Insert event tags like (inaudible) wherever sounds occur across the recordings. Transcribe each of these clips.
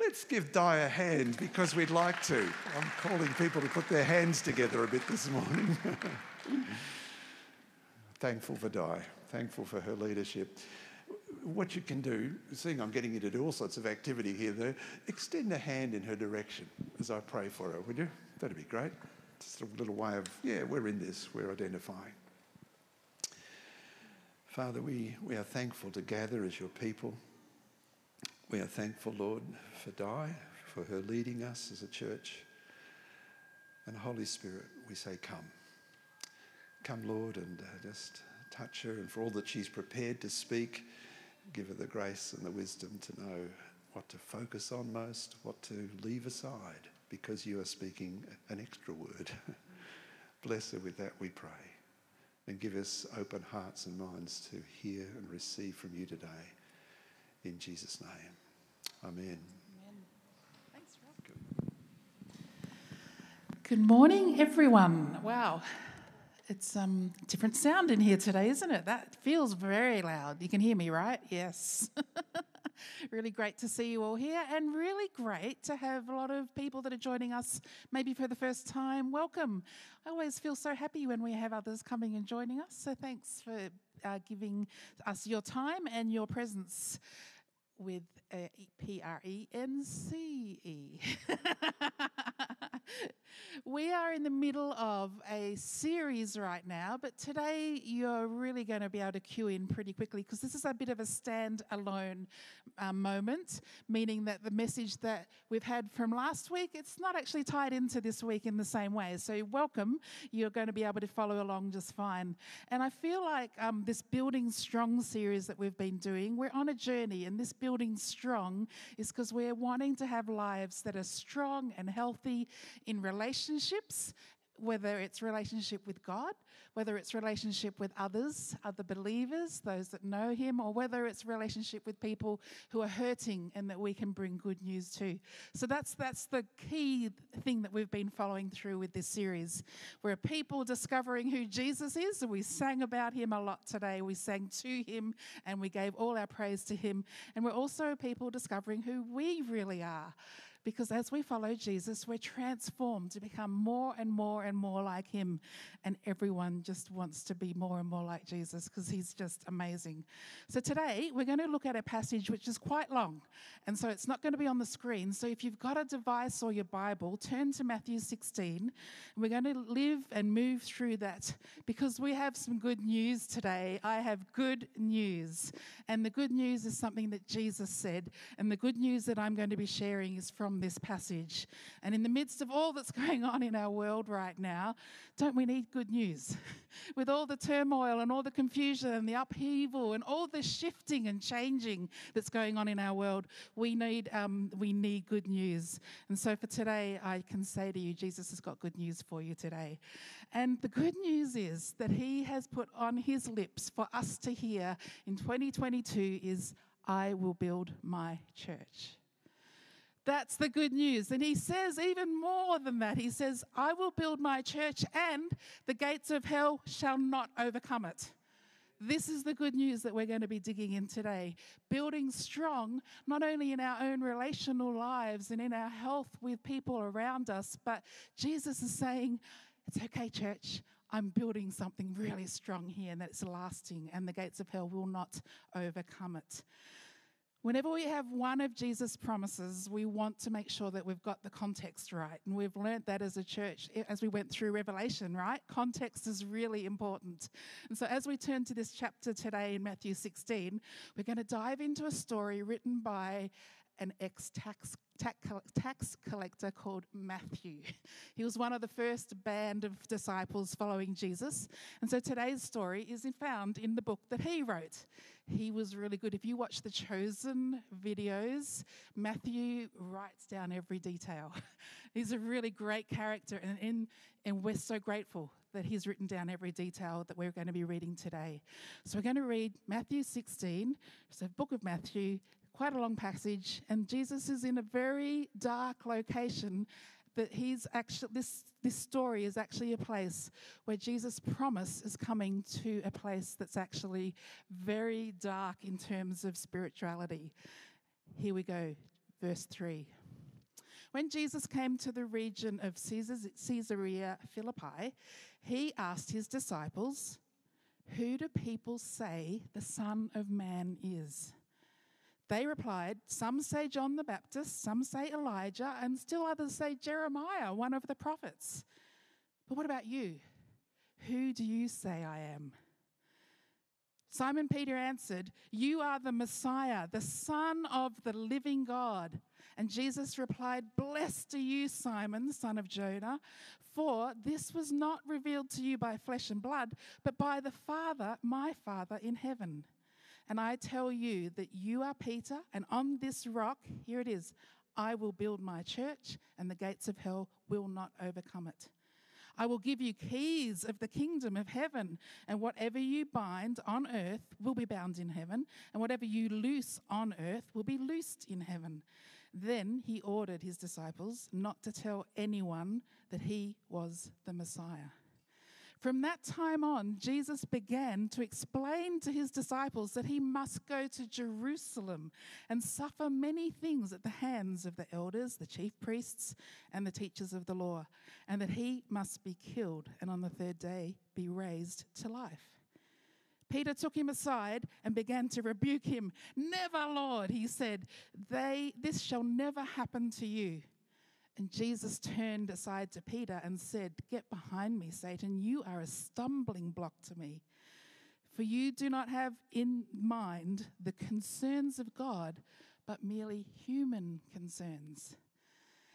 Let's give Di a hand because we'd like to. I'm calling people to put their hands together a bit this morning. (laughs) Thankful for Di, thankful for her leadership. What you can do, seeing I'm getting you to do all sorts of activity here, though, extend a hand in her direction as I pray for her, would you? That'd be great. Just a little way of, yeah, we're in this, we're identifying. Father, we, we are thankful to gather as your people. We are thankful, Lord, for Di, for her leading us as a church. And Holy Spirit, we say, Come. Come, Lord, and uh, just touch her, and for all that she's prepared to speak, give her the grace and the wisdom to know what to focus on most, what to leave aside, because you are speaking an extra word. (laughs) Bless her with that, we pray. And give us open hearts and minds to hear and receive from you today. In Jesus' name. Amen. Thanks. Good morning, everyone. Wow. It's um different sound in here today, isn't it? That feels very loud. You can hear me, right? Yes. (laughs) really great to see you all here, and really great to have a lot of people that are joining us maybe for the first time. Welcome. I always feel so happy when we have others coming and joining us. So thanks for uh, giving us your time and your presence with uh, P R E N C E. (laughs) we are in the middle of a series right now, but today you're really going to be able to cue in pretty quickly because this is a bit of a stand-alone uh, moment, meaning that the message that we've had from last week it's not actually tied into this week in the same way. So welcome, you're going to be able to follow along just fine. And I feel like um, this building strong series that we've been doing, we're on a journey, and this building strong is because we're wanting to have lives that are strong and healthy in relationships whether it's relationship with God, whether it's relationship with others, other believers, those that know Him, or whether it's relationship with people who are hurting and that we can bring good news to. So that's that's the key thing that we've been following through with this series. We're people discovering who Jesus is, and we sang about Him a lot today. We sang to Him, and we gave all our praise to Him, and we're also people discovering who we really are. Because as we follow Jesus, we're transformed to become more and more and more like him. And everyone just wants to be more and more like Jesus because he's just amazing. So today, we're going to look at a passage which is quite long. And so it's not going to be on the screen. So if you've got a device or your Bible, turn to Matthew 16. And we're going to live and move through that because we have some good news today. I have good news. And the good news is something that Jesus said. And the good news that I'm going to be sharing is from from this passage. And in the midst of all that's (laughs) going on in our world right now, don't we need good news? (laughs) With all the turmoil and all the confusion and the upheaval and all the shifting and changing that's going on in our world, we need, um, we need good news. And so for today, I can say to you, Jesus has got good news for you today. And the good news is that He has put on His lips for us to hear in 2022 is, I will build my church. That's the good news. And he says even more than that. He says, I will build my church and the gates of hell shall not overcome it. This is the good news that we're going to be digging in today. Building strong, not only in our own relational lives and in our health with people around us, but Jesus is saying, It's okay, church. I'm building something really strong here and that's lasting, and the gates of hell will not overcome it. Whenever we have one of Jesus' promises, we want to make sure that we've got the context right. And we've learned that as a church eh, as we went through Revelation, right? Context is really important. And so, as we turn to this chapter today in Matthew 16, we're going to dive into a story written by an ex tax tax collector called Matthew. (laughs) He was one of the first band of disciples following Jesus. And so today's story is found in the book that he wrote. He was really good. If you watch the Chosen videos, Matthew writes down every detail. (laughs) he's a really great character, and, in, and we're so grateful that he's written down every detail that we're going to be reading today. So we're going to read Matthew 16, it's a book of Matthew, quite a long passage, and Jesus is in a very dark location. That he's actually this this story is actually a place where Jesus' promise is coming to a place that's actually very dark in terms of spirituality. Here we go. verse 3. When Jesus came to the region of Caesarea Philippi, he asked his disciples, Who do people say the Son of Man is? They replied, Some say John the Baptist, some say Elijah, and still others say Jeremiah, one of the prophets. But what about you? Who do you say I am? Simon Peter answered, You are the Messiah, the Son of the living God. And Jesus replied, Blessed are you, Simon, son of Jonah, for this was not revealed to you by flesh and blood, but by the Father, my Father in heaven. And I tell you that you are Peter, and on this rock, here it is, I will build my church, and the gates of hell will not overcome it. I will give you keys of the kingdom of heaven, and whatever you bind on earth will be bound in heaven, and whatever you loose on earth will be loosed in heaven. Then he ordered his disciples not to tell anyone that he was the Messiah. From that time on, Jesus began to explain to his disciples that he must go to Jerusalem and suffer many things at the hands of the elders, the chief priests, and the teachers of the law, and that he must be killed and on the third day be raised to life. Peter took him aside and began to rebuke him. Never, Lord, he said, they, this shall never happen to you. And Jesus turned aside to Peter and said, Get behind me, Satan. You are a stumbling block to me. For you do not have in mind the concerns of God, but merely human concerns.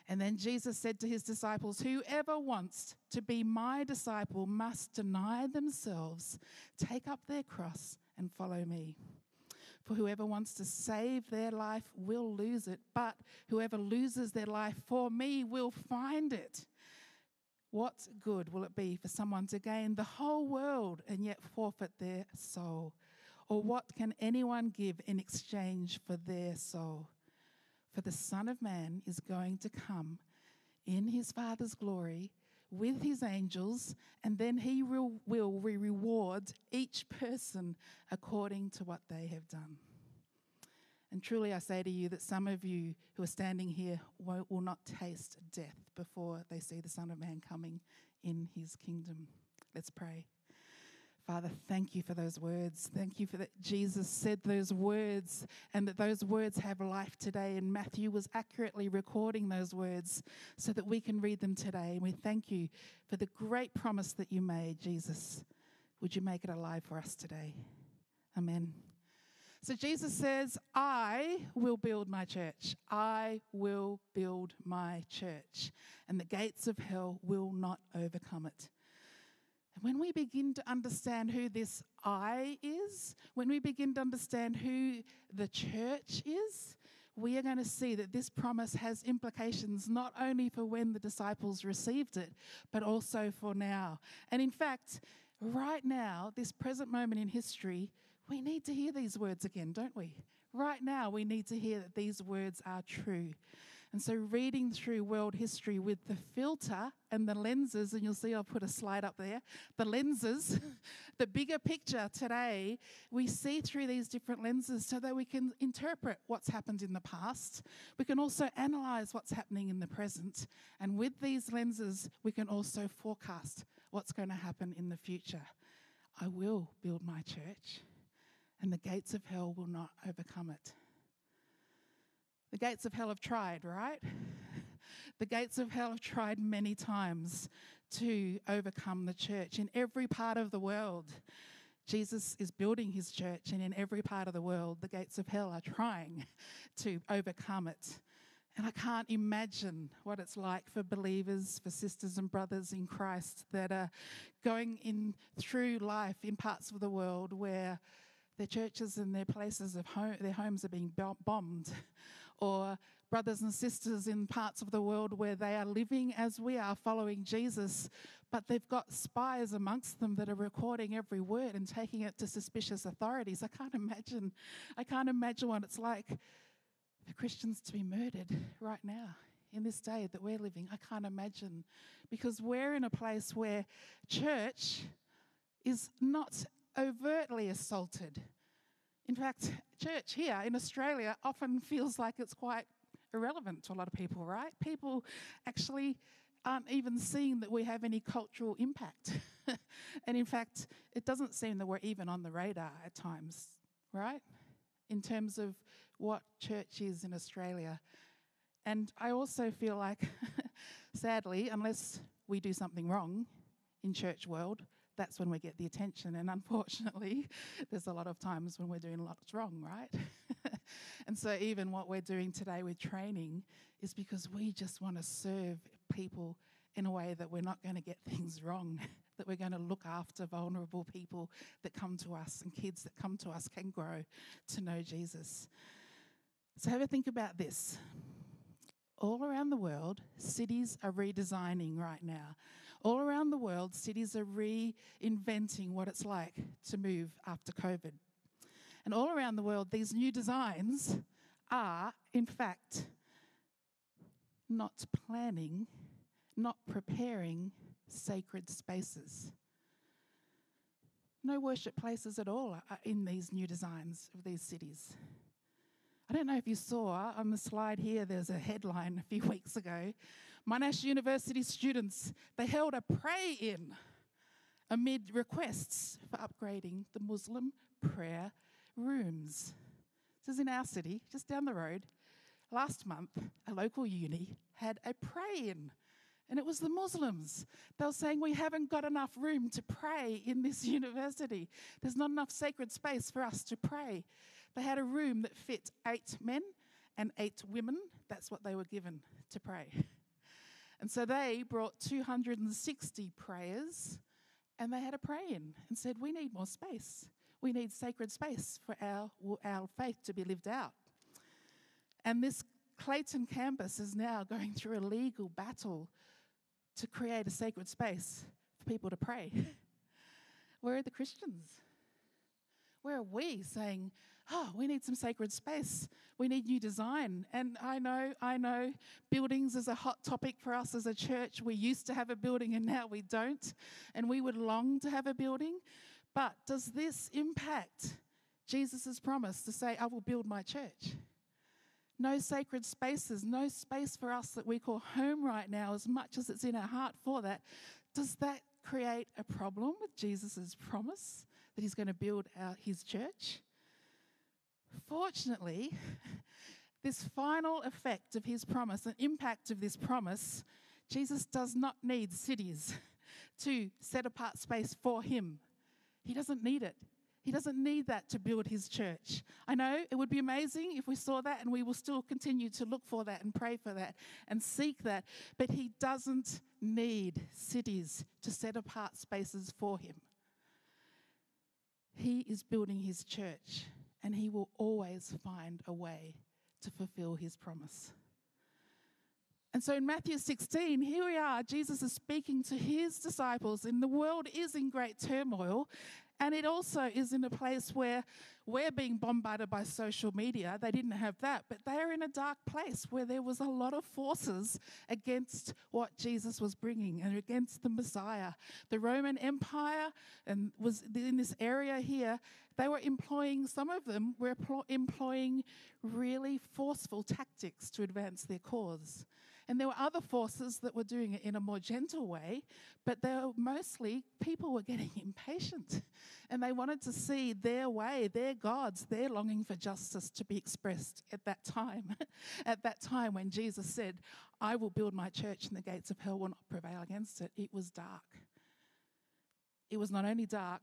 And then Jesus said to his disciples, Whoever wants to be my disciple must deny themselves, take up their cross, and follow me. For whoever wants to save their life will lose it, but whoever loses their life for me will find it. What good will it be for someone to gain the whole world and yet forfeit their soul? Or what can anyone give in exchange for their soul? For the Son of Man is going to come in his Father's glory with his angels, and then he will, reward each person according to what they have done. And truly, I say to you that some of you who are standing here will not taste death before they see the Son of Man coming in his kingdom. Let's pray. Father, thank you for those words. Thank you for that Jesus said those words and that those words have life today. And Matthew was accurately recording those words so that we can read them today. And we thank you for the great promise that you made, Jesus. Would you make it alive for us today? Amen. So Jesus says, I will build my church. I will build my church. And the gates of hell will not overcome it. And when we begin to understand who this I is, when we begin to understand who the church is, we are going to see that this promise has implications not only for when the disciples received it, but also for now. And in fact, right now, this present moment in history, we need to hear these words again, don't we? Right now, we need to hear that these words are true. And so, reading through world history with the filter and the lenses, and you'll see I'll put a slide up there the lenses, (laughs) the bigger picture today, we see through these different lenses so that we can interpret what's happened in the past. We can also analyze what's happening in the present. And with these lenses, we can also forecast what's going to happen in the future. I will build my church, and the gates of hell will not overcome it. The gates of hell have tried, right? (laughs) The gates of hell have tried many times to overcome the church in every part of the world. Jesus is building his church, and in every part of the world, the gates of hell are trying (laughs) to overcome it. And I can't imagine what it's like for believers, for sisters and brothers in Christ that are going in through life in parts of the world where their churches and their places of home, their homes are being bombed or brothers and sisters in parts of the world where they are living as we are following Jesus, but they've got spies amongst them that are recording every word and taking it to suspicious authorities. I can't imagine, I can't imagine what it's like for Christians to be murdered right now in this day that we're living. I can't imagine because we're in a place where church is not overtly assaulted in fact, church here in Australia often feels like it's quite irrelevant to a lot of people, right? People actually aren't even seeing that we have any cultural impact. (laughs) and in fact, it doesn't seem that we're even on the radar at times, right? In terms of what church is in Australia. And I also feel like, (laughs) sadly, unless we do something wrong in church world, that's when we get the attention. And unfortunately, (laughs) there's a lot of times when we're doing lots wrong, right? (laughs) and so, even what we're doing today with training is because we just want to serve people in a way that we're not going to get things wrong, (laughs) that we're going to look after vulnerable people that come to us and kids that come to us can grow to know Jesus. So, have a think about this. All around the world, cities are redesigning right now. All around the world, cities are reinventing what it's like to move after COVID. And all around the world, these new designs are, in fact, not planning, not preparing sacred spaces. No worship places at all are in these new designs of these cities. I don't know if you saw on the slide here, there's a headline a few (laughs) weeks ago. Monash University students, they held a pray in amid requests for upgrading the Muslim prayer rooms. This is in our city, just down the road. Last month, a local uni had a pray in, and it was the Muslims. They were saying, We haven't got enough room to pray in this (laughs) university. There's not enough sacred space for us to pray. They had a room that fit eight men and eight women. That's what they were given to pray. And so they brought 260 prayers and they had a pray in and said, We need more space. We need sacred space for our, our faith to be lived out. And this Clayton campus is now going through a legal battle to create a sacred space for people to pray. (laughs) Where are the Christians? Where are we saying, oh, we need some sacred space. We need new design. And I know, I know buildings is a hot topic for us as a church. We used to have a building and now we don't. And we would long to have a building. But does this impact Jesus' promise to say, I will build my church? No sacred spaces, no space for us that we call home right now, as much as it's in our heart for that. Does that create a problem with Jesus' promise that he's going to build out his church? Fortunately, this final effect of his promise, an impact of this promise, Jesus does not need cities to set apart space for him. He doesn't need it. He doesn't need that to build his church. I know it would be amazing if we saw that, and we will still continue to look for that and pray for that and seek that. But he doesn't need cities to set apart spaces for him. He is building his church, and he will always find a way to fulfill his promise. And so in Matthew 16, here we are, Jesus is speaking to his disciples, and the world is in great turmoil. And it also is in a place where we're being bombarded by social media. They didn't have that, but they're in a dark place where there was a lot of forces against what Jesus was bringing and against the Messiah. The Roman Empire and was in this area here. They were employing some of them were employing really forceful tactics to advance their cause. And there were other forces that were doing it in a more gentle way, but they were mostly people were getting (laughs) impatient and they wanted to see their way, their gods, their longing for justice to be expressed at that time. (laughs) at that time when Jesus said, I will build my church and the gates of hell will not prevail against it, it was dark. It was not only dark,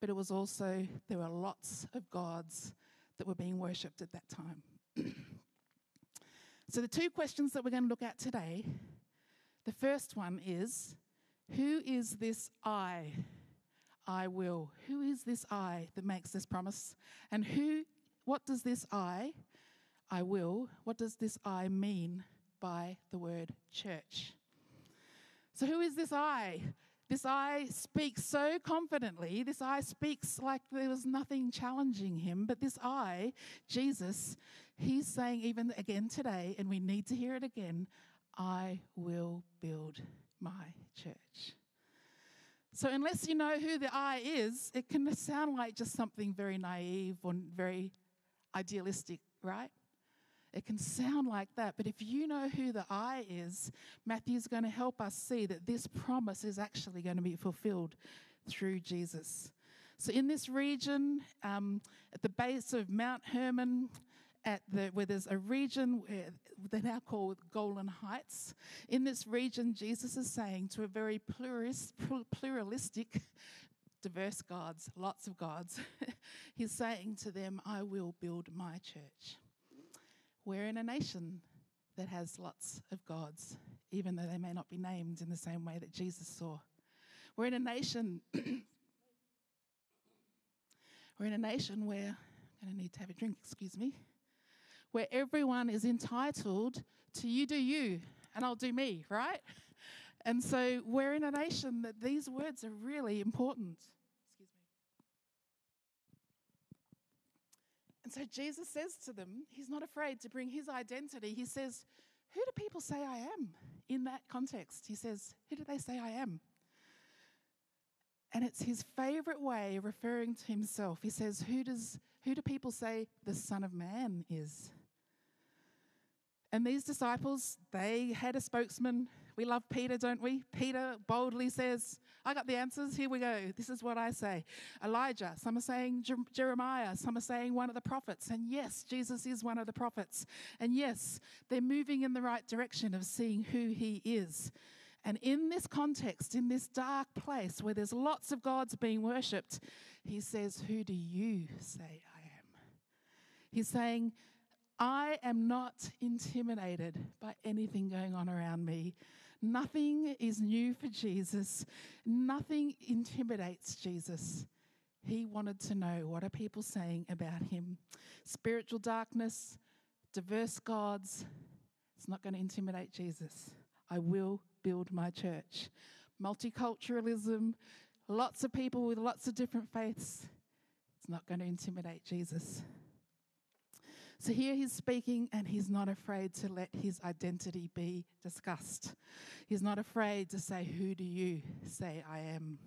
but it was also, there were lots of gods that were being worshipped at that time. (clears throat) So, the two questions that we're going to look at today the first one is Who is this I? I will. Who is this I that makes this promise? And who, what does this I, I will, what does this I mean by the word church? So, who is this I? This I speaks so confidently. This I speaks like there was nothing challenging him. But this I, Jesus, he's saying even again today, and we need to hear it again I will build my church. So, unless you know who the I is, it can sound like just something very naive or very idealistic, right? It can sound like that, but if you know who the I is, Matthew's going to help us see that this promise is actually going to be fulfilled through Jesus. So, in this region, um, at the base of Mount Hermon, at the, where there's a region where they're now called Golan Heights. In this region, Jesus is saying to a very pluralist, pluralistic, diverse gods, lots of gods, (laughs) he's saying to them, I will build my church. We're in a nation that has lots of gods, even though they may not be named in the same way that Jesus saw. We're in a nation. (clears throat) we're in a nation where I'm going to need to have a drink, excuse me where everyone is entitled to you do you and I'll do me, right? (laughs) And so we're in a nation that these words are really important. Excuse me. And so Jesus says to them, He's not afraid to bring His identity. He says, Who do people say I am? In that context, He says, Who do they say I am? And it's his favorite way of referring to himself. He says, Who does who do people say the Son of Man is? And these disciples, they had a spokesman. We love Peter, don't we? Peter boldly says, I got the answers. Here we go. This is what I say. Elijah, some are saying Jeremiah, some are saying one of the prophets. And yes, Jesus is one of the prophets. And yes, they're moving in the right direction of seeing who he is. And in this context, in this dark place where there's lots of gods being worshipped, he says, Who do you say I am? He's saying, I am not intimidated by anything going on around me. Nothing is new for Jesus. Nothing intimidates Jesus. He wanted to know what are people saying about him. Spiritual darkness, diverse gods, it's not going to intimidate Jesus. I will build my church. Multiculturalism, lots of people with lots of different faiths, it's not going to intimidate Jesus. So here he's speaking, and he's not afraid to let his identity be discussed. He's not afraid to say, Who do you say I am?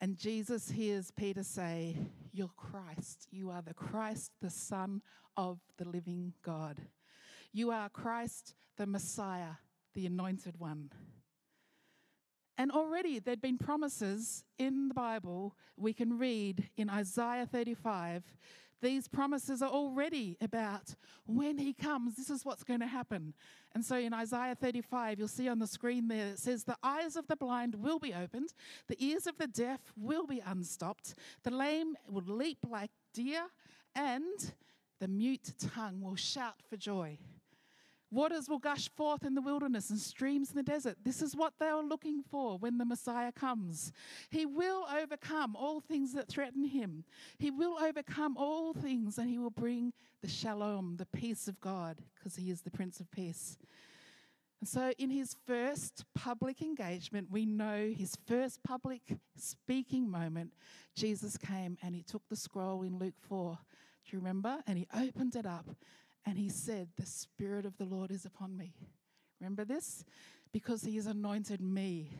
And Jesus hears Peter say, You're Christ. You are the Christ, the Son of the living God. You are Christ, the Messiah, the anointed one. And already there'd been promises in the Bible. We can read in Isaiah 35 these promises are already about when he comes, this is what's going to happen. And so in Isaiah 35, you'll see on the screen there, it says, The eyes of the blind will be opened, the ears of the deaf will be unstopped, the lame will leap like deer, and the mute tongue will shout for joy. Waters will gush forth in the wilderness and streams in the desert. This is what they are looking for when the Messiah comes. He will overcome all things that threaten him. He will overcome all things and he will bring the shalom, the peace of God, because he is the Prince of Peace. And so, in his first public engagement, we know his first public speaking moment, Jesus came and he took the scroll in Luke 4. Do you remember? And he opened it up and he said, The Spirit of the Lord is upon me. Remember this? Because he has anointed me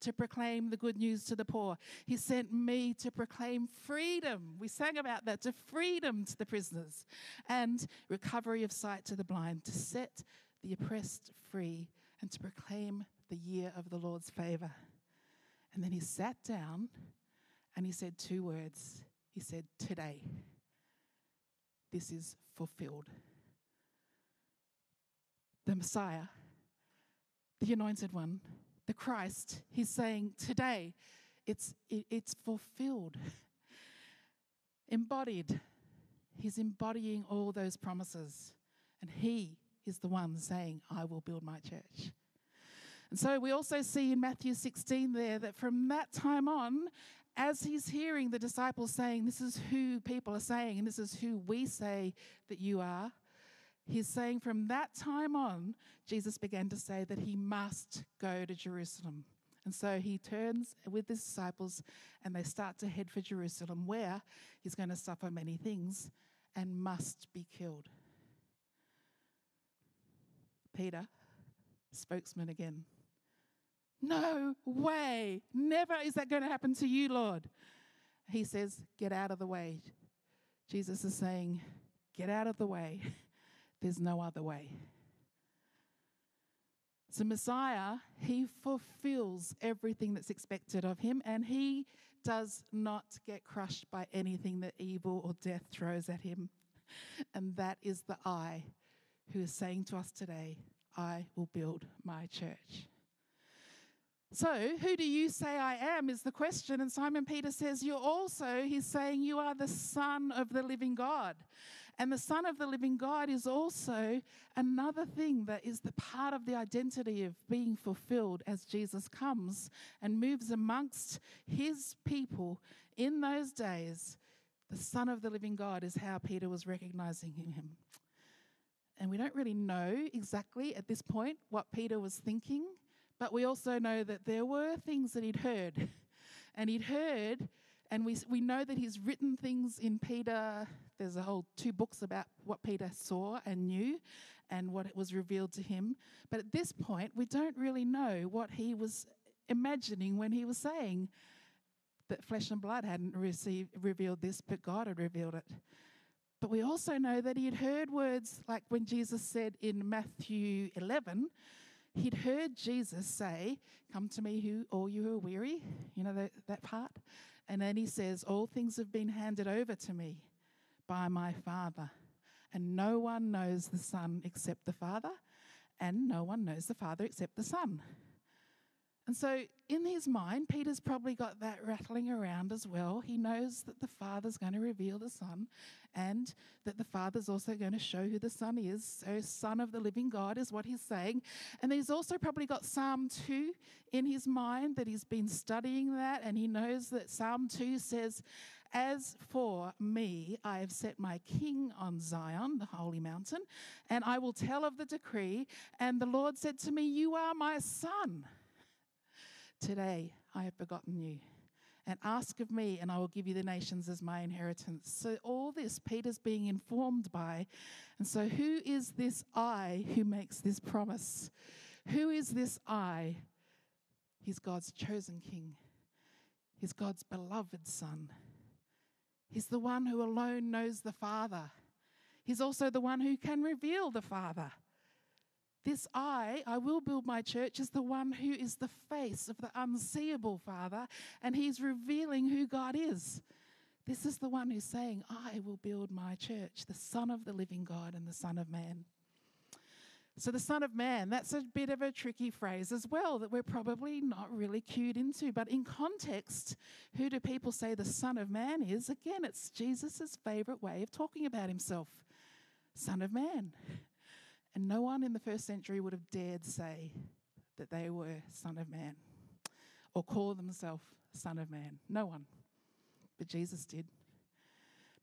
to proclaim the good news to the poor. He sent me to proclaim freedom. We sang about that to freedom to the prisoners and recovery of sight to the blind, to set the oppressed free, and to proclaim the year of the Lord's favor. And then he sat down and he said two words. He said, Today, this is fulfilled the Messiah, the anointed one, the Christ, he's saying today it's, it, it's fulfilled, embodied. He's embodying all those promises. And he is the one saying, I will build my church. And so we also see in Matthew 16 there that from that time on, as he's hearing the disciples saying, This is who people are saying, and this is who we say that you are, He's saying from that time on, Jesus began to say that he must go to Jerusalem. And so he turns with his disciples and they start to head for Jerusalem, where he's going to suffer many things and must be killed. Peter, spokesman again. No way. Never is that going to happen to you, Lord. He says, Get out of the way. Jesus is saying, Get out of the way. (laughs) There's no other way. So, Messiah, he fulfills everything that's expected of him, and he does not get crushed by anything that evil or death throws at him. And that is the I who is saying to us today, I will build my church. So, who do you say I am is the question. And Simon Peter says, You're also, he's saying, You are the Son of the living God. And the Son of the living God is also another thing that is the part of the identity of being fulfilled as Jesus comes and moves amongst his people in those days. The Son of the living God is how Peter was recognizing him. And we don't really know exactly at this point what Peter was thinking but we also know that there were things that he'd heard. (laughs) And he'd heard, and we, we know that he's written things in Peter. There's a whole two books about what Peter saw and knew and what it was revealed to him. But at this point, we don't really know what he was imagining when he was saying that flesh and blood hadn't received, revealed this, but God had revealed it. But we also know that he had heard words like when Jesus said in Matthew 11, he'd heard Jesus say, Come to me, who all you who are weary. You know that, that part? And then he says, All things have been handed over to me by my Father. And no one knows the Son except the Father, and no one knows the Father except the Son. And so, in his mind, Peter's probably got that rattling around as well. He knows that the Father's going to reveal the Son and that the Father's also going to show who the Son is. So, Son of the living God is what he's saying. And he's also probably got Psalm 2 in his mind that he's been studying that, and he knows that Psalm 2 says, as for me, I have set my king on Zion, the holy mountain, and I will tell of the decree. And the Lord said to me, You are my son. Today I have begotten you. And ask of me, and I will give you the nations as my inheritance. So, all this Peter's being informed by. And so, who is this I who makes this promise? Who is this I? He's God's chosen king, he's God's beloved son. He's the one who alone knows the Father. He's also the one who can reveal the Father. This I, I will build my church, is the one who is the face of the unseeable Father, and he's revealing who God is. This is the one who's saying, I will build my church, the Son of the living God and the Son of Man. So, the Son of Man, that's a bit of a tricky phrase as well that we're probably not really cued into. But in context, who do people say the Son of Man is? Again, it's Jesus' favorite way of talking about himself Son of Man. And no one in the first century would have dared say that they were Son of Man or call themselves Son of Man. No one. But Jesus did.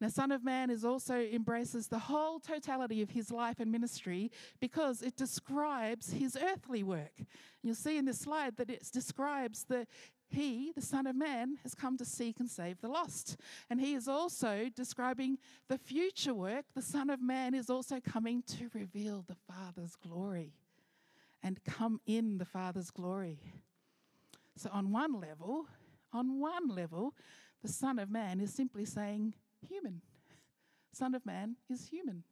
Now, Son of Man is also embraces the whole totality of his life and ministry because it describes his earthly work. You'll see in this slide that it describes the he, the Son of Man, has come to seek and save the lost. And he is also describing the future work. The Son of Man is also coming to reveal the Father's glory and come in the Father's glory. So, on one level, on one level, the Son of Man is simply saying, human. Son of Man is human.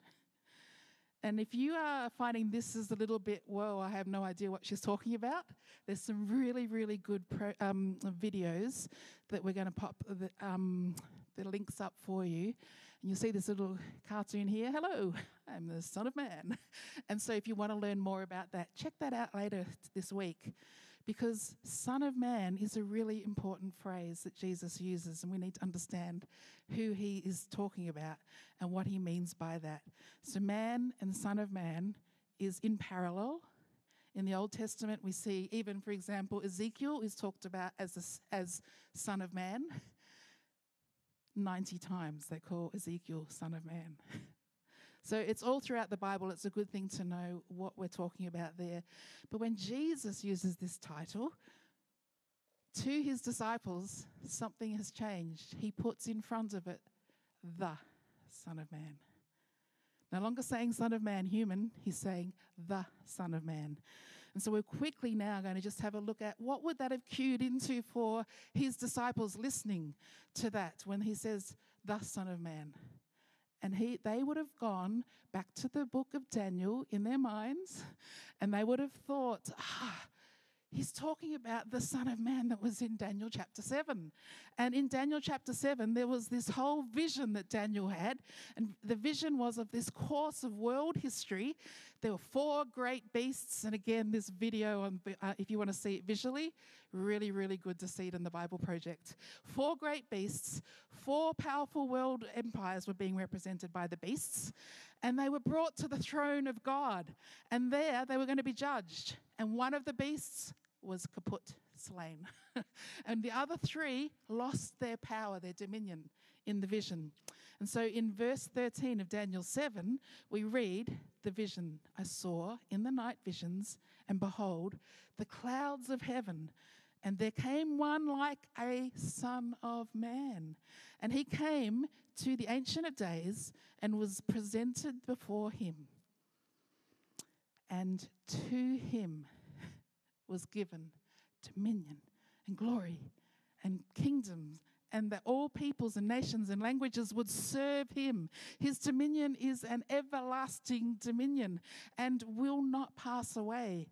And if you are finding this is a little bit, whoa, I have no idea what she's talking about, there's some really, really good pro, um, videos that we're going to pop the, um, the links up for you. And you'll see this little cartoon here. Hello, I'm the Son of Man. (laughs) And so if you want to learn more about that, check that out later this week because Son of Man is a really important phrase that Jesus uses, and we need to understand who he is talking about and what he means by that. So, man and Son of Man is in parallel. In the Old Testament, we see, even for example, Ezekiel is talked about as, a, as Son of Man. 90 times they call Ezekiel Son of Man. (laughs) So it's all throughout the Bible. It's a good thing to know what we're talking about there. But when Jesus uses this title, to his disciples, something has changed. He puts in front of it the Son of Man. No longer saying Son of Man, human, he's saying the Son of Man. And so we're quickly now going to just have a look at what would that have cued into for his disciples listening to that when he says the Son of Man. And he, they would have gone back to the book of Daniel in their minds, and they would have thought, ah, he's talking about the Son of Man that was in Daniel chapter 7. And in Daniel chapter 7, there was this whole vision that Daniel had. And the vision was of this course of world history. There were four great beasts. And again, this video, on, uh, if you want to see it visually, really, really good to see it in the Bible Project. Four great beasts, four powerful world empires were being represented by the beasts. And they were brought to the throne of God. And there they were going to be judged. And one of the beasts was kaput, slain. (laughs) and the other three lost their power, their dominion in the vision. And so in verse 13 of Daniel 7, we read the vision I saw in the night visions, and behold, the clouds of heaven. And there came one like a son of man. And he came to the Ancient of Days and was presented before him. And to him was given dominion and glory and kingdoms, and that all peoples and nations and languages would serve him. His dominion is an everlasting dominion and will not pass away.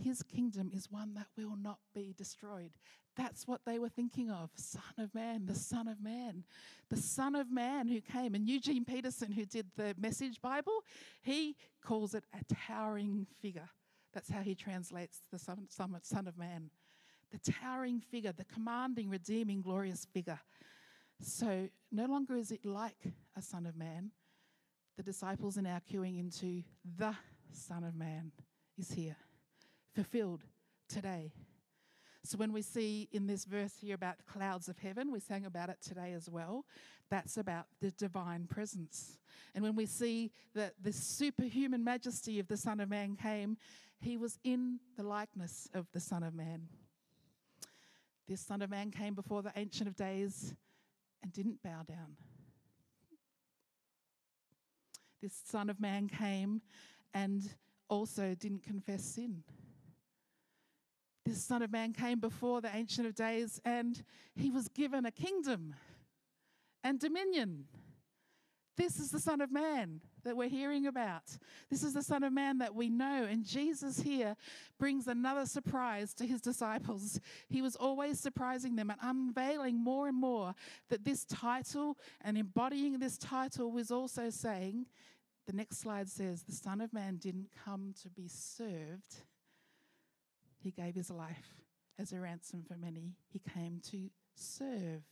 His kingdom is one that will not be destroyed. That's what they were thinking of Son of Man, the Son of Man, the Son of Man who came. And Eugene Peterson, who did the Message Bible, he calls it a towering figure. That's how he translates the Son, son of Man. The towering figure, the commanding, redeeming, glorious figure. So no longer is it like a Son of Man. The disciples are now cuing into the Son of Man is here, fulfilled today. So when we see in this verse here about clouds of heaven, we sang about it today as well. That's about the divine presence. And when we see that the superhuman majesty of the Son of Man came, he was in the likeness of the Son of Man. This Son of Man came before the Ancient of Days and didn't bow down. This Son of Man came and also didn't confess sin. This Son of Man came before the Ancient of Days and he was given a kingdom and dominion. This is the Son of Man that we're hearing about. This is the Son of Man that we know. And Jesus here brings another surprise to his disciples. He was always surprising them and unveiling more and more that this title and embodying this title was also saying, the next slide says, the Son of Man didn't come to be served, he gave his life as a ransom for many. He came to serve.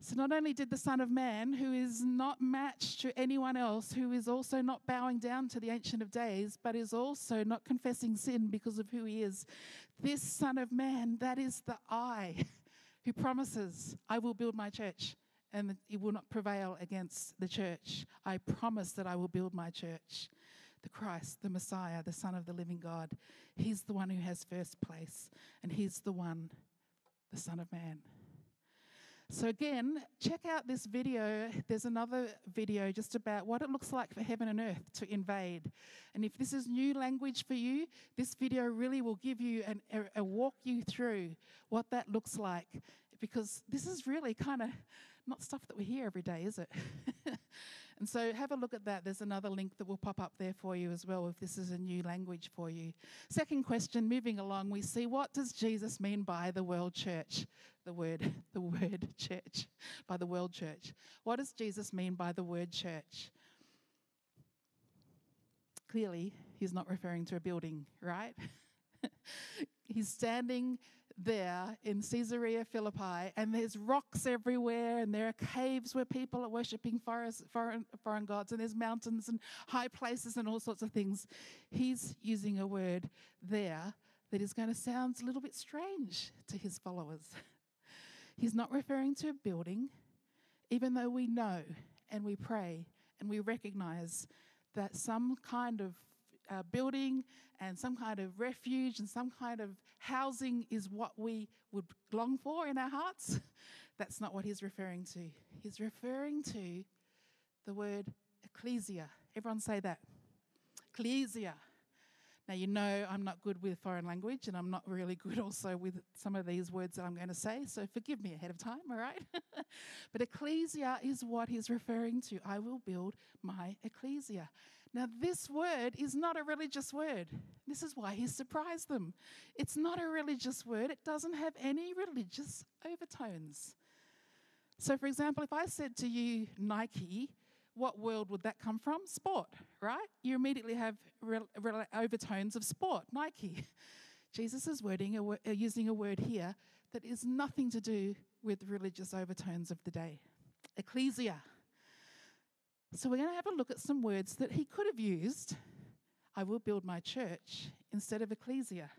So, not only did the Son of Man, who is not matched to anyone else, who is also not bowing down to the Ancient of Days, but is also not confessing sin because of who he is, this Son of Man, that is the I who promises, I will build my church and it will not prevail against the church. I promise that I will build my church. The Christ, the Messiah, the Son of the living God, He's the one who has first place, and He's the one, the Son of Man. So, again, check out this video. There's another video just about what it looks like for heaven and earth to invade. And if this is new language for you, this video really will give you an, a, a walk you through what that looks like. Because this is really kind of not stuff that we hear every day, is it? (laughs) And so have a look at that. There's another link that will pop up there for you as well if this is a new language for you. Second question, moving along, we see what does Jesus mean by the world church? The word, (laughs) the word church, by the world church. What does Jesus mean by the word church? Clearly, he's not referring to a building, right? (laughs) he's standing there in Caesarea Philippi, and there's rocks everywhere, and there are caves where people are worshipping foreign, foreign gods, and there's mountains and high places and all sorts of things. He's using a word there that is going to sound a little bit strange to his followers. He's not referring to a building, even though we know and we pray and we recognize that some kind of uh, building and some kind of refuge and some kind of housing is what we would long for in our hearts. (laughs) That's not what he's referring to. He's referring to the word ecclesia. Everyone say that. Ecclesia. Now, you know I'm not good with foreign language and I'm not really good (laughs) also with some of these words that I'm going to say, so forgive me ahead of time, all right? (laughs) but ecclesia is what he's referring to. I will build my ecclesia. Now, this word is not a religious word. This is why he surprised them. It's not a religious word, it doesn't have any religious overtones. So, for example, if I said to you Nike, what world would that come from? Sport, right? You immediately have re- re- overtones of sport, Nike. (laughs) Jesus is wording a, uh, using a word here that is nothing to do with religious overtones of the day. Ecclesia. So we're going to have a look at some words that he could have used. I will build my church instead of ecclesia.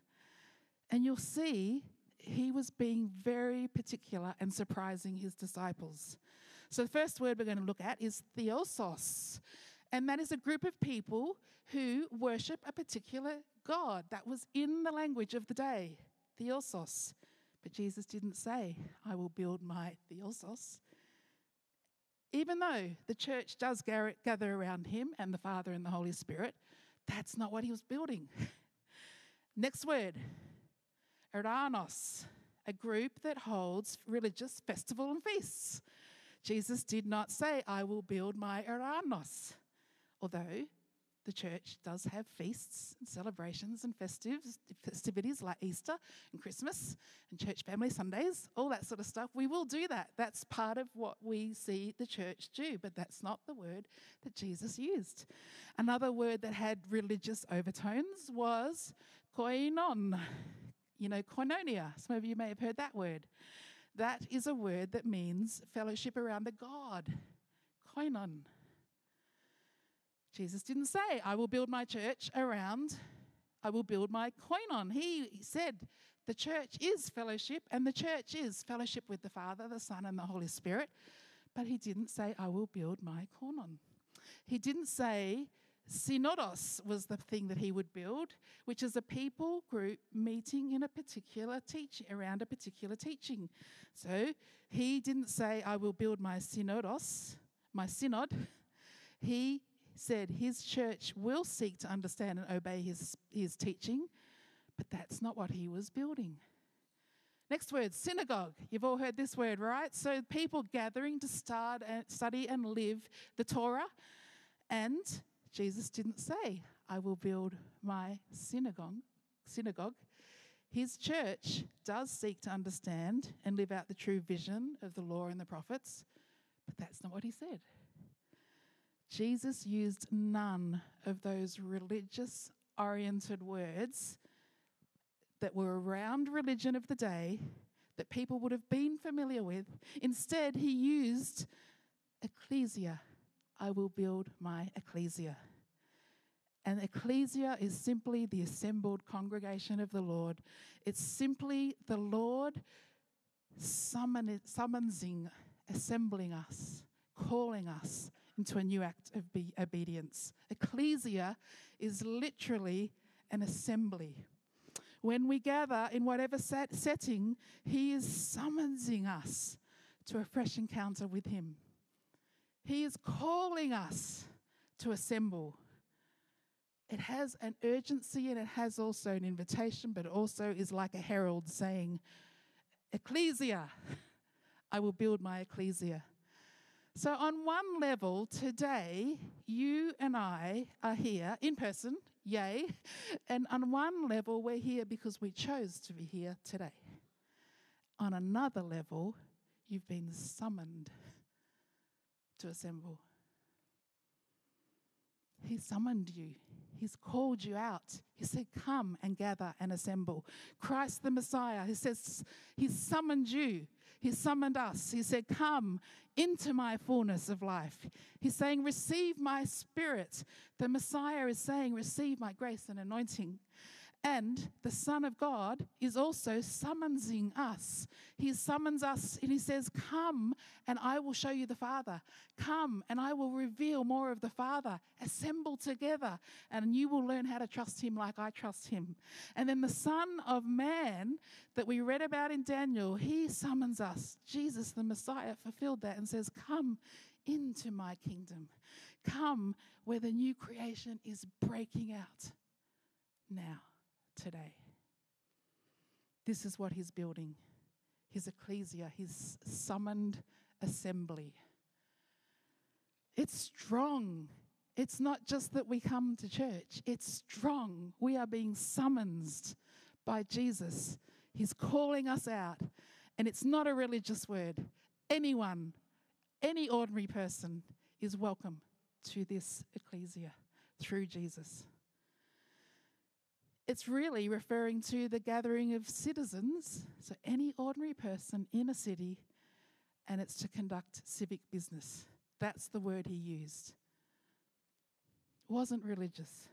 And you'll see he was being very particular and surprising his disciples. So the first word we're going to look at is theosos. And that is a group of people who worship a particular God. That was in the language of the day, theosos. But Jesus didn't say, I will build my theosos. Even though the church does gather around him and the Father and the Holy Spirit, that's not what he was building. (laughs) Next word, Eranos, a group that holds religious festival and feasts. Jesus did not say, I will build my Eranos, although the church does have feasts and celebrations and festives, festivities like Easter and Christmas and church family Sundays, all that sort of stuff. We will do that. That's part of what we see the church do, but that's not the word that Jesus used. Another word that had religious overtones was koinon. You know, koinonia. Some of you may have heard that word. That is a word that means fellowship around the God. Koinon. Jesus didn't say, I will build my church around, I will build my koinon. He said, the church is fellowship, and the church is fellowship with the Father, the Son, and the Holy Spirit. But he didn't say, I will build my koinon. He didn't say, Synodos was the thing that he would build, which is a people group meeting in a particular teaching around a particular teaching. So he didn't say, I will build my synodos, my synod. He said his church will seek to understand and obey his, his teaching, but that's not what he was building. Next word, synagogue. You've all heard this word, right? So people gathering to start and study and live the Torah. And Jesus didn't say, I will build my synagogue. synagogue. His church does seek to understand and live out the true vision of the law and the prophets, but that's not what he said. Jesus used none of those religious oriented words that were around religion of the day that people would have been familiar with. Instead, he used ecclesia. I will build my ecclesia. And ecclesia is simply the assembled congregation of the Lord. It's simply the Lord summon, summoning, assembling us, calling us into a new act of obedience. Ecclesia is literally an assembly. When we gather in whatever set, setting, He is summoning us to a fresh encounter with Him. He is calling us to assemble it has an urgency and it has also an invitation, but also is like a herald saying, Ecclesia, I will build my ecclesia. So, on one level, today, you and I are here in person, yay. And on one level, we're here because we chose to be here today. On another level, you've been summoned to assemble. He summoned you. He's called you out. He said, Come and gather and assemble. Christ the Messiah, he says, He's summoned you. He summoned us. He said, Come into my fullness of life. He's saying, Receive my spirit. The Messiah is saying, Receive my grace and anointing. And the Son of God is also summoning us. He summons us and he says, Come and I will show you the Father. Come and I will reveal more of the Father. Assemble together and you will learn how to trust him like I trust him. And then the Son of Man that we read about in Daniel, he summons us. Jesus, the Messiah, fulfilled that and says, Come into my kingdom. Come where the new creation is breaking out now, today. This is what he's building his ecclesia, his summoned assembly. It's strong. It's not just that we come to church, it's strong. We are being summoned by Jesus. He's calling us out. And it's not a religious word. Anyone, any ordinary person is welcome to this ecclesia through Jesus. It's really referring to the gathering of citizens, so any ordinary person in a city, and it's to conduct civic business. That's the word he used. It wasn't religious.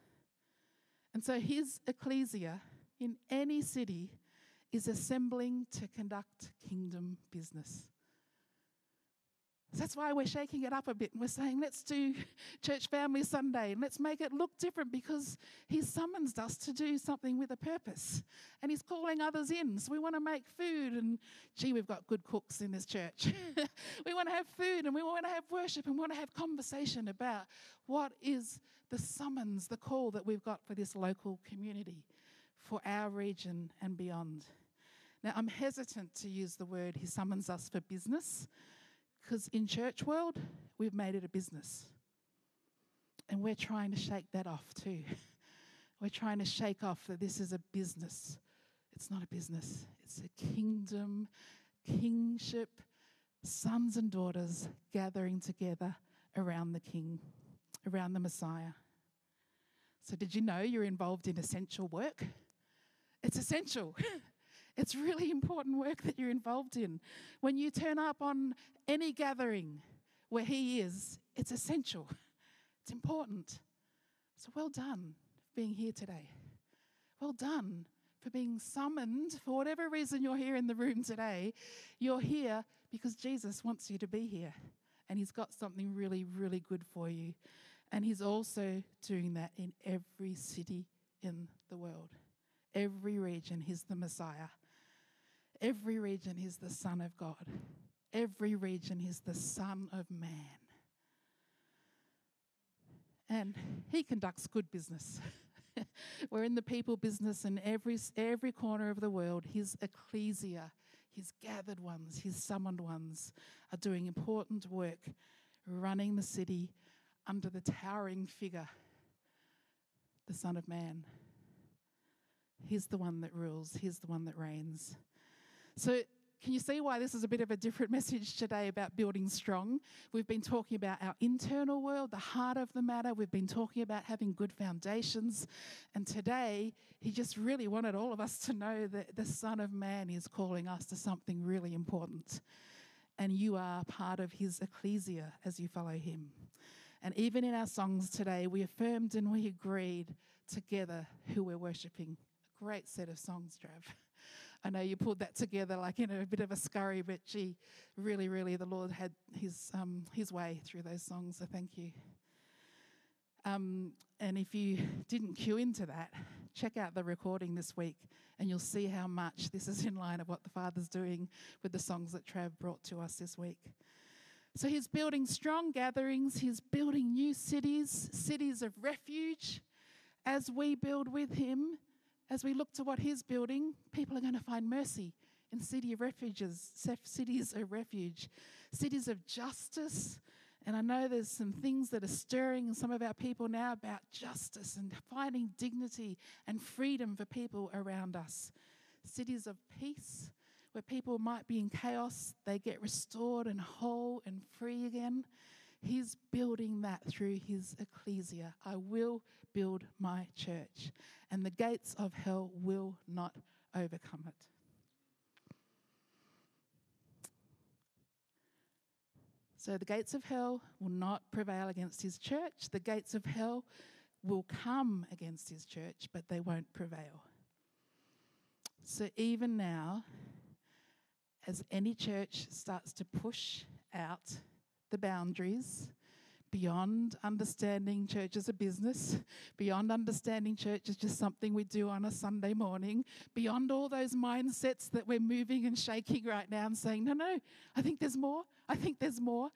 And so his ecclesia in any city is assembling to conduct kingdom business. That's why we're shaking it up a bit and we're saying, let's do Church Family Sunday and let's make it look different because He summons us to do something with a purpose and He's calling others in. So we want to make food and, gee, we've got good cooks in this church. (laughs) we want to have food and we want to have worship and we want to have conversation about what is the summons, the call that we've got for this local community, for our region and beyond. Now, I'm hesitant to use the word He summons us for business because in church world, we've made it a business. And we're trying to shake that off too. (laughs) We're trying to shake off that this is a business. It's not a business, it's a kingdom, kingship, sons and daughters gathering together around the King, around the Messiah. So, did you know you're involved in essential work? It's essential. (laughs) It's really important work that you're involved in. When you turn up on any gathering where He is, it's essential, it's important. So well done for being here today. Well done for being summoned. For whatever reason you're here in the room today, you're here because Jesus wants you to be here. And He's got something really, really good for you. And He's also doing that in every city in the world. Every region, He's the Messiah. Every region is the Son of God. Every region is the Son of Man. And he conducts good business. (laughs) We're in the people business in every, every corner of the world. His ecclesia, his gathered ones, his summoned ones are doing important work, running the city under the towering figure, the Son of Man. He's the one that rules, he's the one that reigns. So, can you see why this is a bit of a different (laughs) message today about building strong? We've been talking about our internal world, the heart of the matter. We've been talking about having good foundations. And today, he just really wanted all of us to know that the Son of Man is calling us to something really important. And you are part of his ecclesia as you follow him. And even in our songs today, we affirmed and we agreed together who we're worshipping. A great set of songs, Trav. (laughs) I know you pulled that together like in a bit of a scurry, but gee, really, really, the Lord had His um, His way through those songs. So thank you. Um, and if you didn't cue into that, check out the recording this week, and you'll see how much this is in line of what the Father's doing with the songs that Trav brought to us this week. So he's building strong gatherings. He's building new cities, cities of refuge, as we build with him as we look to what He's building, people are going to find mercy in city of refuges, cities of refuge, cities of justice. And I know there's some things that are stirring in some of our people now about justice and finding dignity and freedom for people around us. Cities of peace, where people might be in chaos, they get restored and whole and free again. He's building that through his ecclesia. I will build my church, and the gates of hell will not overcome it. So the gates of hell will not prevail against his church. The gates of hell will come against his church, but they won't prevail. So even now, as any church starts to push out the boundaries beyond understanding church as a business, beyond understanding church as just something we do on a Sunday morning, beyond all those mindsets that we're moving and shaking right now and saying, no, no, I think there's more. I think there's more.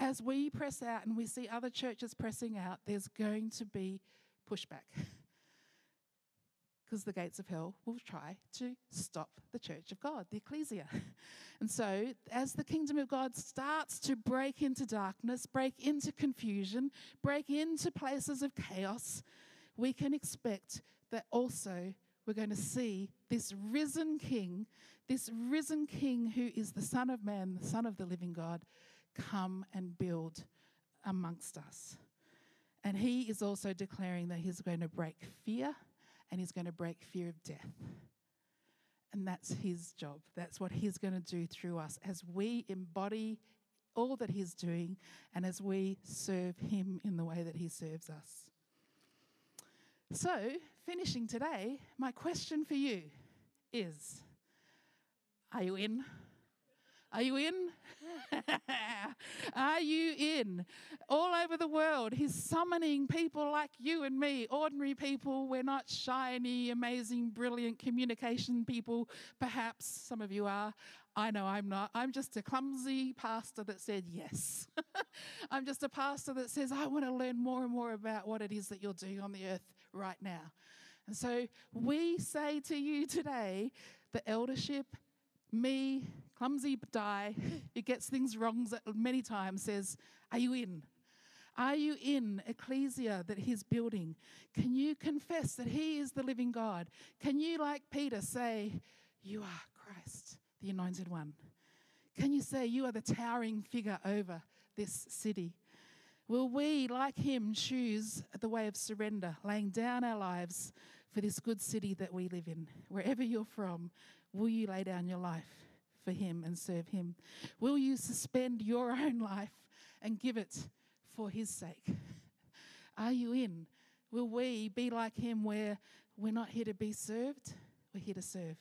As we press out and we see other churches pressing out, there's going to be pushback. (laughs) because the gates of hell will try to stop the church of God, the ecclesia. (laughs) And so, as the kingdom of God starts to break into darkness, break into confusion, break into places of chaos, we can expect that also we're going to see this risen king, this risen king who is the Son of Man, the Son of the living God, come and build amongst us. And he is also declaring that he's going to break fear and he's going to break fear of death. And that's his job. That's what he's going to do through us as we embody all that he's doing and as we serve him in the way that he serves us. So, finishing today, my question for you is Are you in? Are you in? Are you in? All over the world, he's summoning people like you and me, ordinary people. We're not shiny, amazing, brilliant communication people. Perhaps some of you are. I know I'm not. I'm just a clumsy pastor that said yes. (laughs) I'm just a pastor that says, I want to learn more and more about what it is that you're doing on the earth right now. And so we say to you today, the eldership me, clumsy Di, who gets things wrong many times, says, Are you in? Are you in ecclesia that he's building? Can you confess that he is the living God? Can you, like Peter, say, You are Christ, the anointed one? Can you say, You are the towering figure over this city? Will we, like him, choose the way of surrender, laying down our lives for this good city that we live in? Wherever you're from, will you lay down your life for him and serve him? Will you suspend your (laughs) own life and give it for his sake? Are you in? Will we be like him where we're not here to be served, we're here to serve?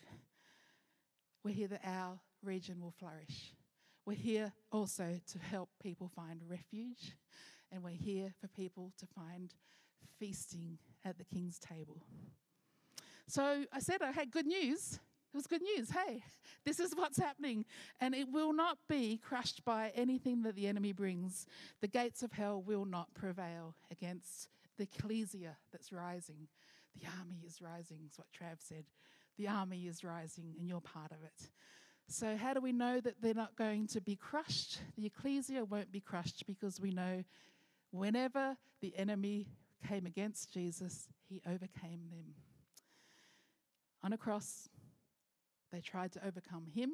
We're here that our region will flourish. We're here also to help people find refuge and we're here for people to find feasting at the king's table. So I said I had good news. It was good news. Hey, (laughs) this is what's happening. And it will not be crushed by anything that the enemy brings. The gates of hell will not prevail against the ecclesia that's rising. The army is rising, is what Trav said. The army is rising, and you're part of it. So, how do we know that they're not going to be crushed? The ecclesia won't be crushed because we know Whenever the enemy came against Jesus, he overcame them. On a cross, they tried to overcome him.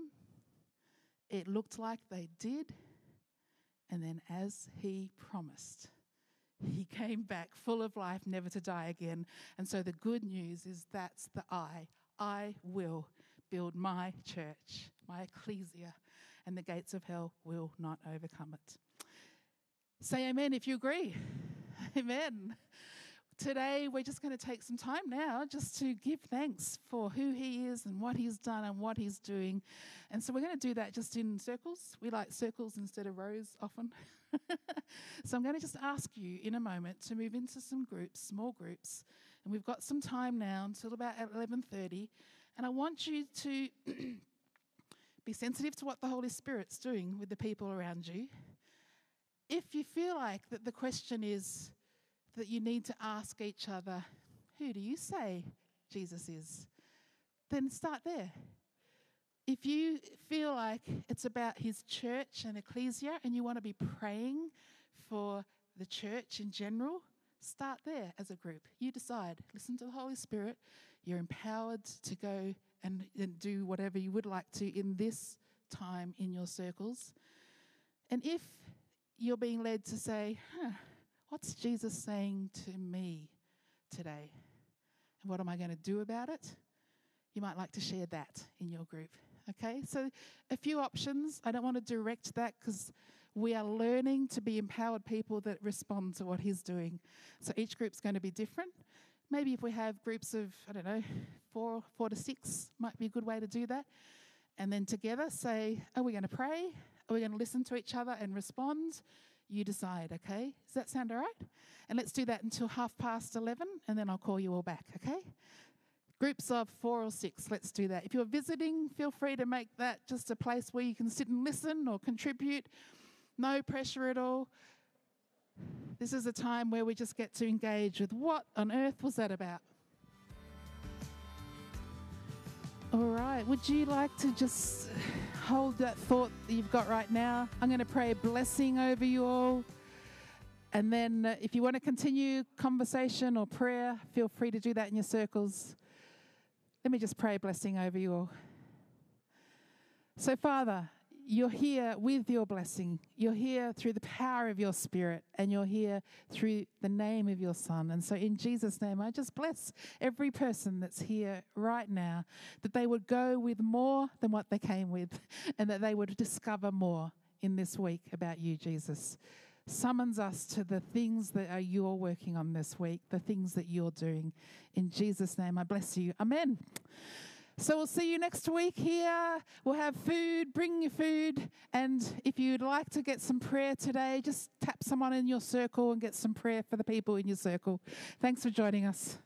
It looked like they did. And then, as he promised, he (laughs) came back full of life, never to die again. And so, the good news is that's the I. I will build my church, my ecclesia, and the gates of hell will not overcome it. Say amen if you agree. (laughs) Amen. Today, we're just going to take some time now just to give thanks for who He is and what He's done and what He's doing. And so, we're going to do that just in circles. We like circles instead of rows often. (laughs) so, I'm going to just ask you in a moment to move into some groups, small groups. And we've got some time now until about 11:30. And I want you to (clears throat) be sensitive to what the Holy Spirit's doing with the people around you if you feel like that the question is that you need to ask each other, who do you say Jesus is? Then start there. If you feel like it's about his church and ecclesia and you want to be praying for the church in general, start there as a group. You decide. Listen to the Holy Spirit. You're empowered to go and, and do whatever you would like to in this time in your circles. And if you're being led to say, huh, what's Jesus saying to me today? And what am I going to do about it? You might like to share that in your group. Okay, so a few options. I don't want to direct that because we are learning to be empowered people that respond to what He's doing. So each group's going to be different. Maybe if we have groups of, I don't know, four, four to six, might be a good way to do that. And then together say, are we going to pray? Are we going to listen to each other and respond? You decide, okay? Does that sound all right? And let's do that until half past 11, and then I'll call you all back, okay? Groups of four or six, let's do that. If you're visiting, feel free to make that just a place where you can sit and listen or contribute. No pressure at all. This is a time where we just get to engage with what on earth was that about? All right. Would you like to just hold that thought that you've got right now? I'm going to pray a blessing over you all. And then, uh, if you want to continue conversation or prayer, feel free to do that in your circles. Let me just pray a blessing over you all. So, Father, you're here with your blessing. You're here through the power of your spirit, and you're here through the name of your son. And so, in Jesus' name, I just bless every person that's here right now that they would go with more than what they came with, (laughs) and that they would discover more in this week about you, Jesus. Summons us to the things that are you're working on this week, the things that you're doing. In Jesus' name, I bless you. Amen. So we'll see you next week here. We'll have food, bring your food. And if you'd like to get some prayer today, just tap someone in your circle and get some prayer for the people in your circle. Thanks for joining us.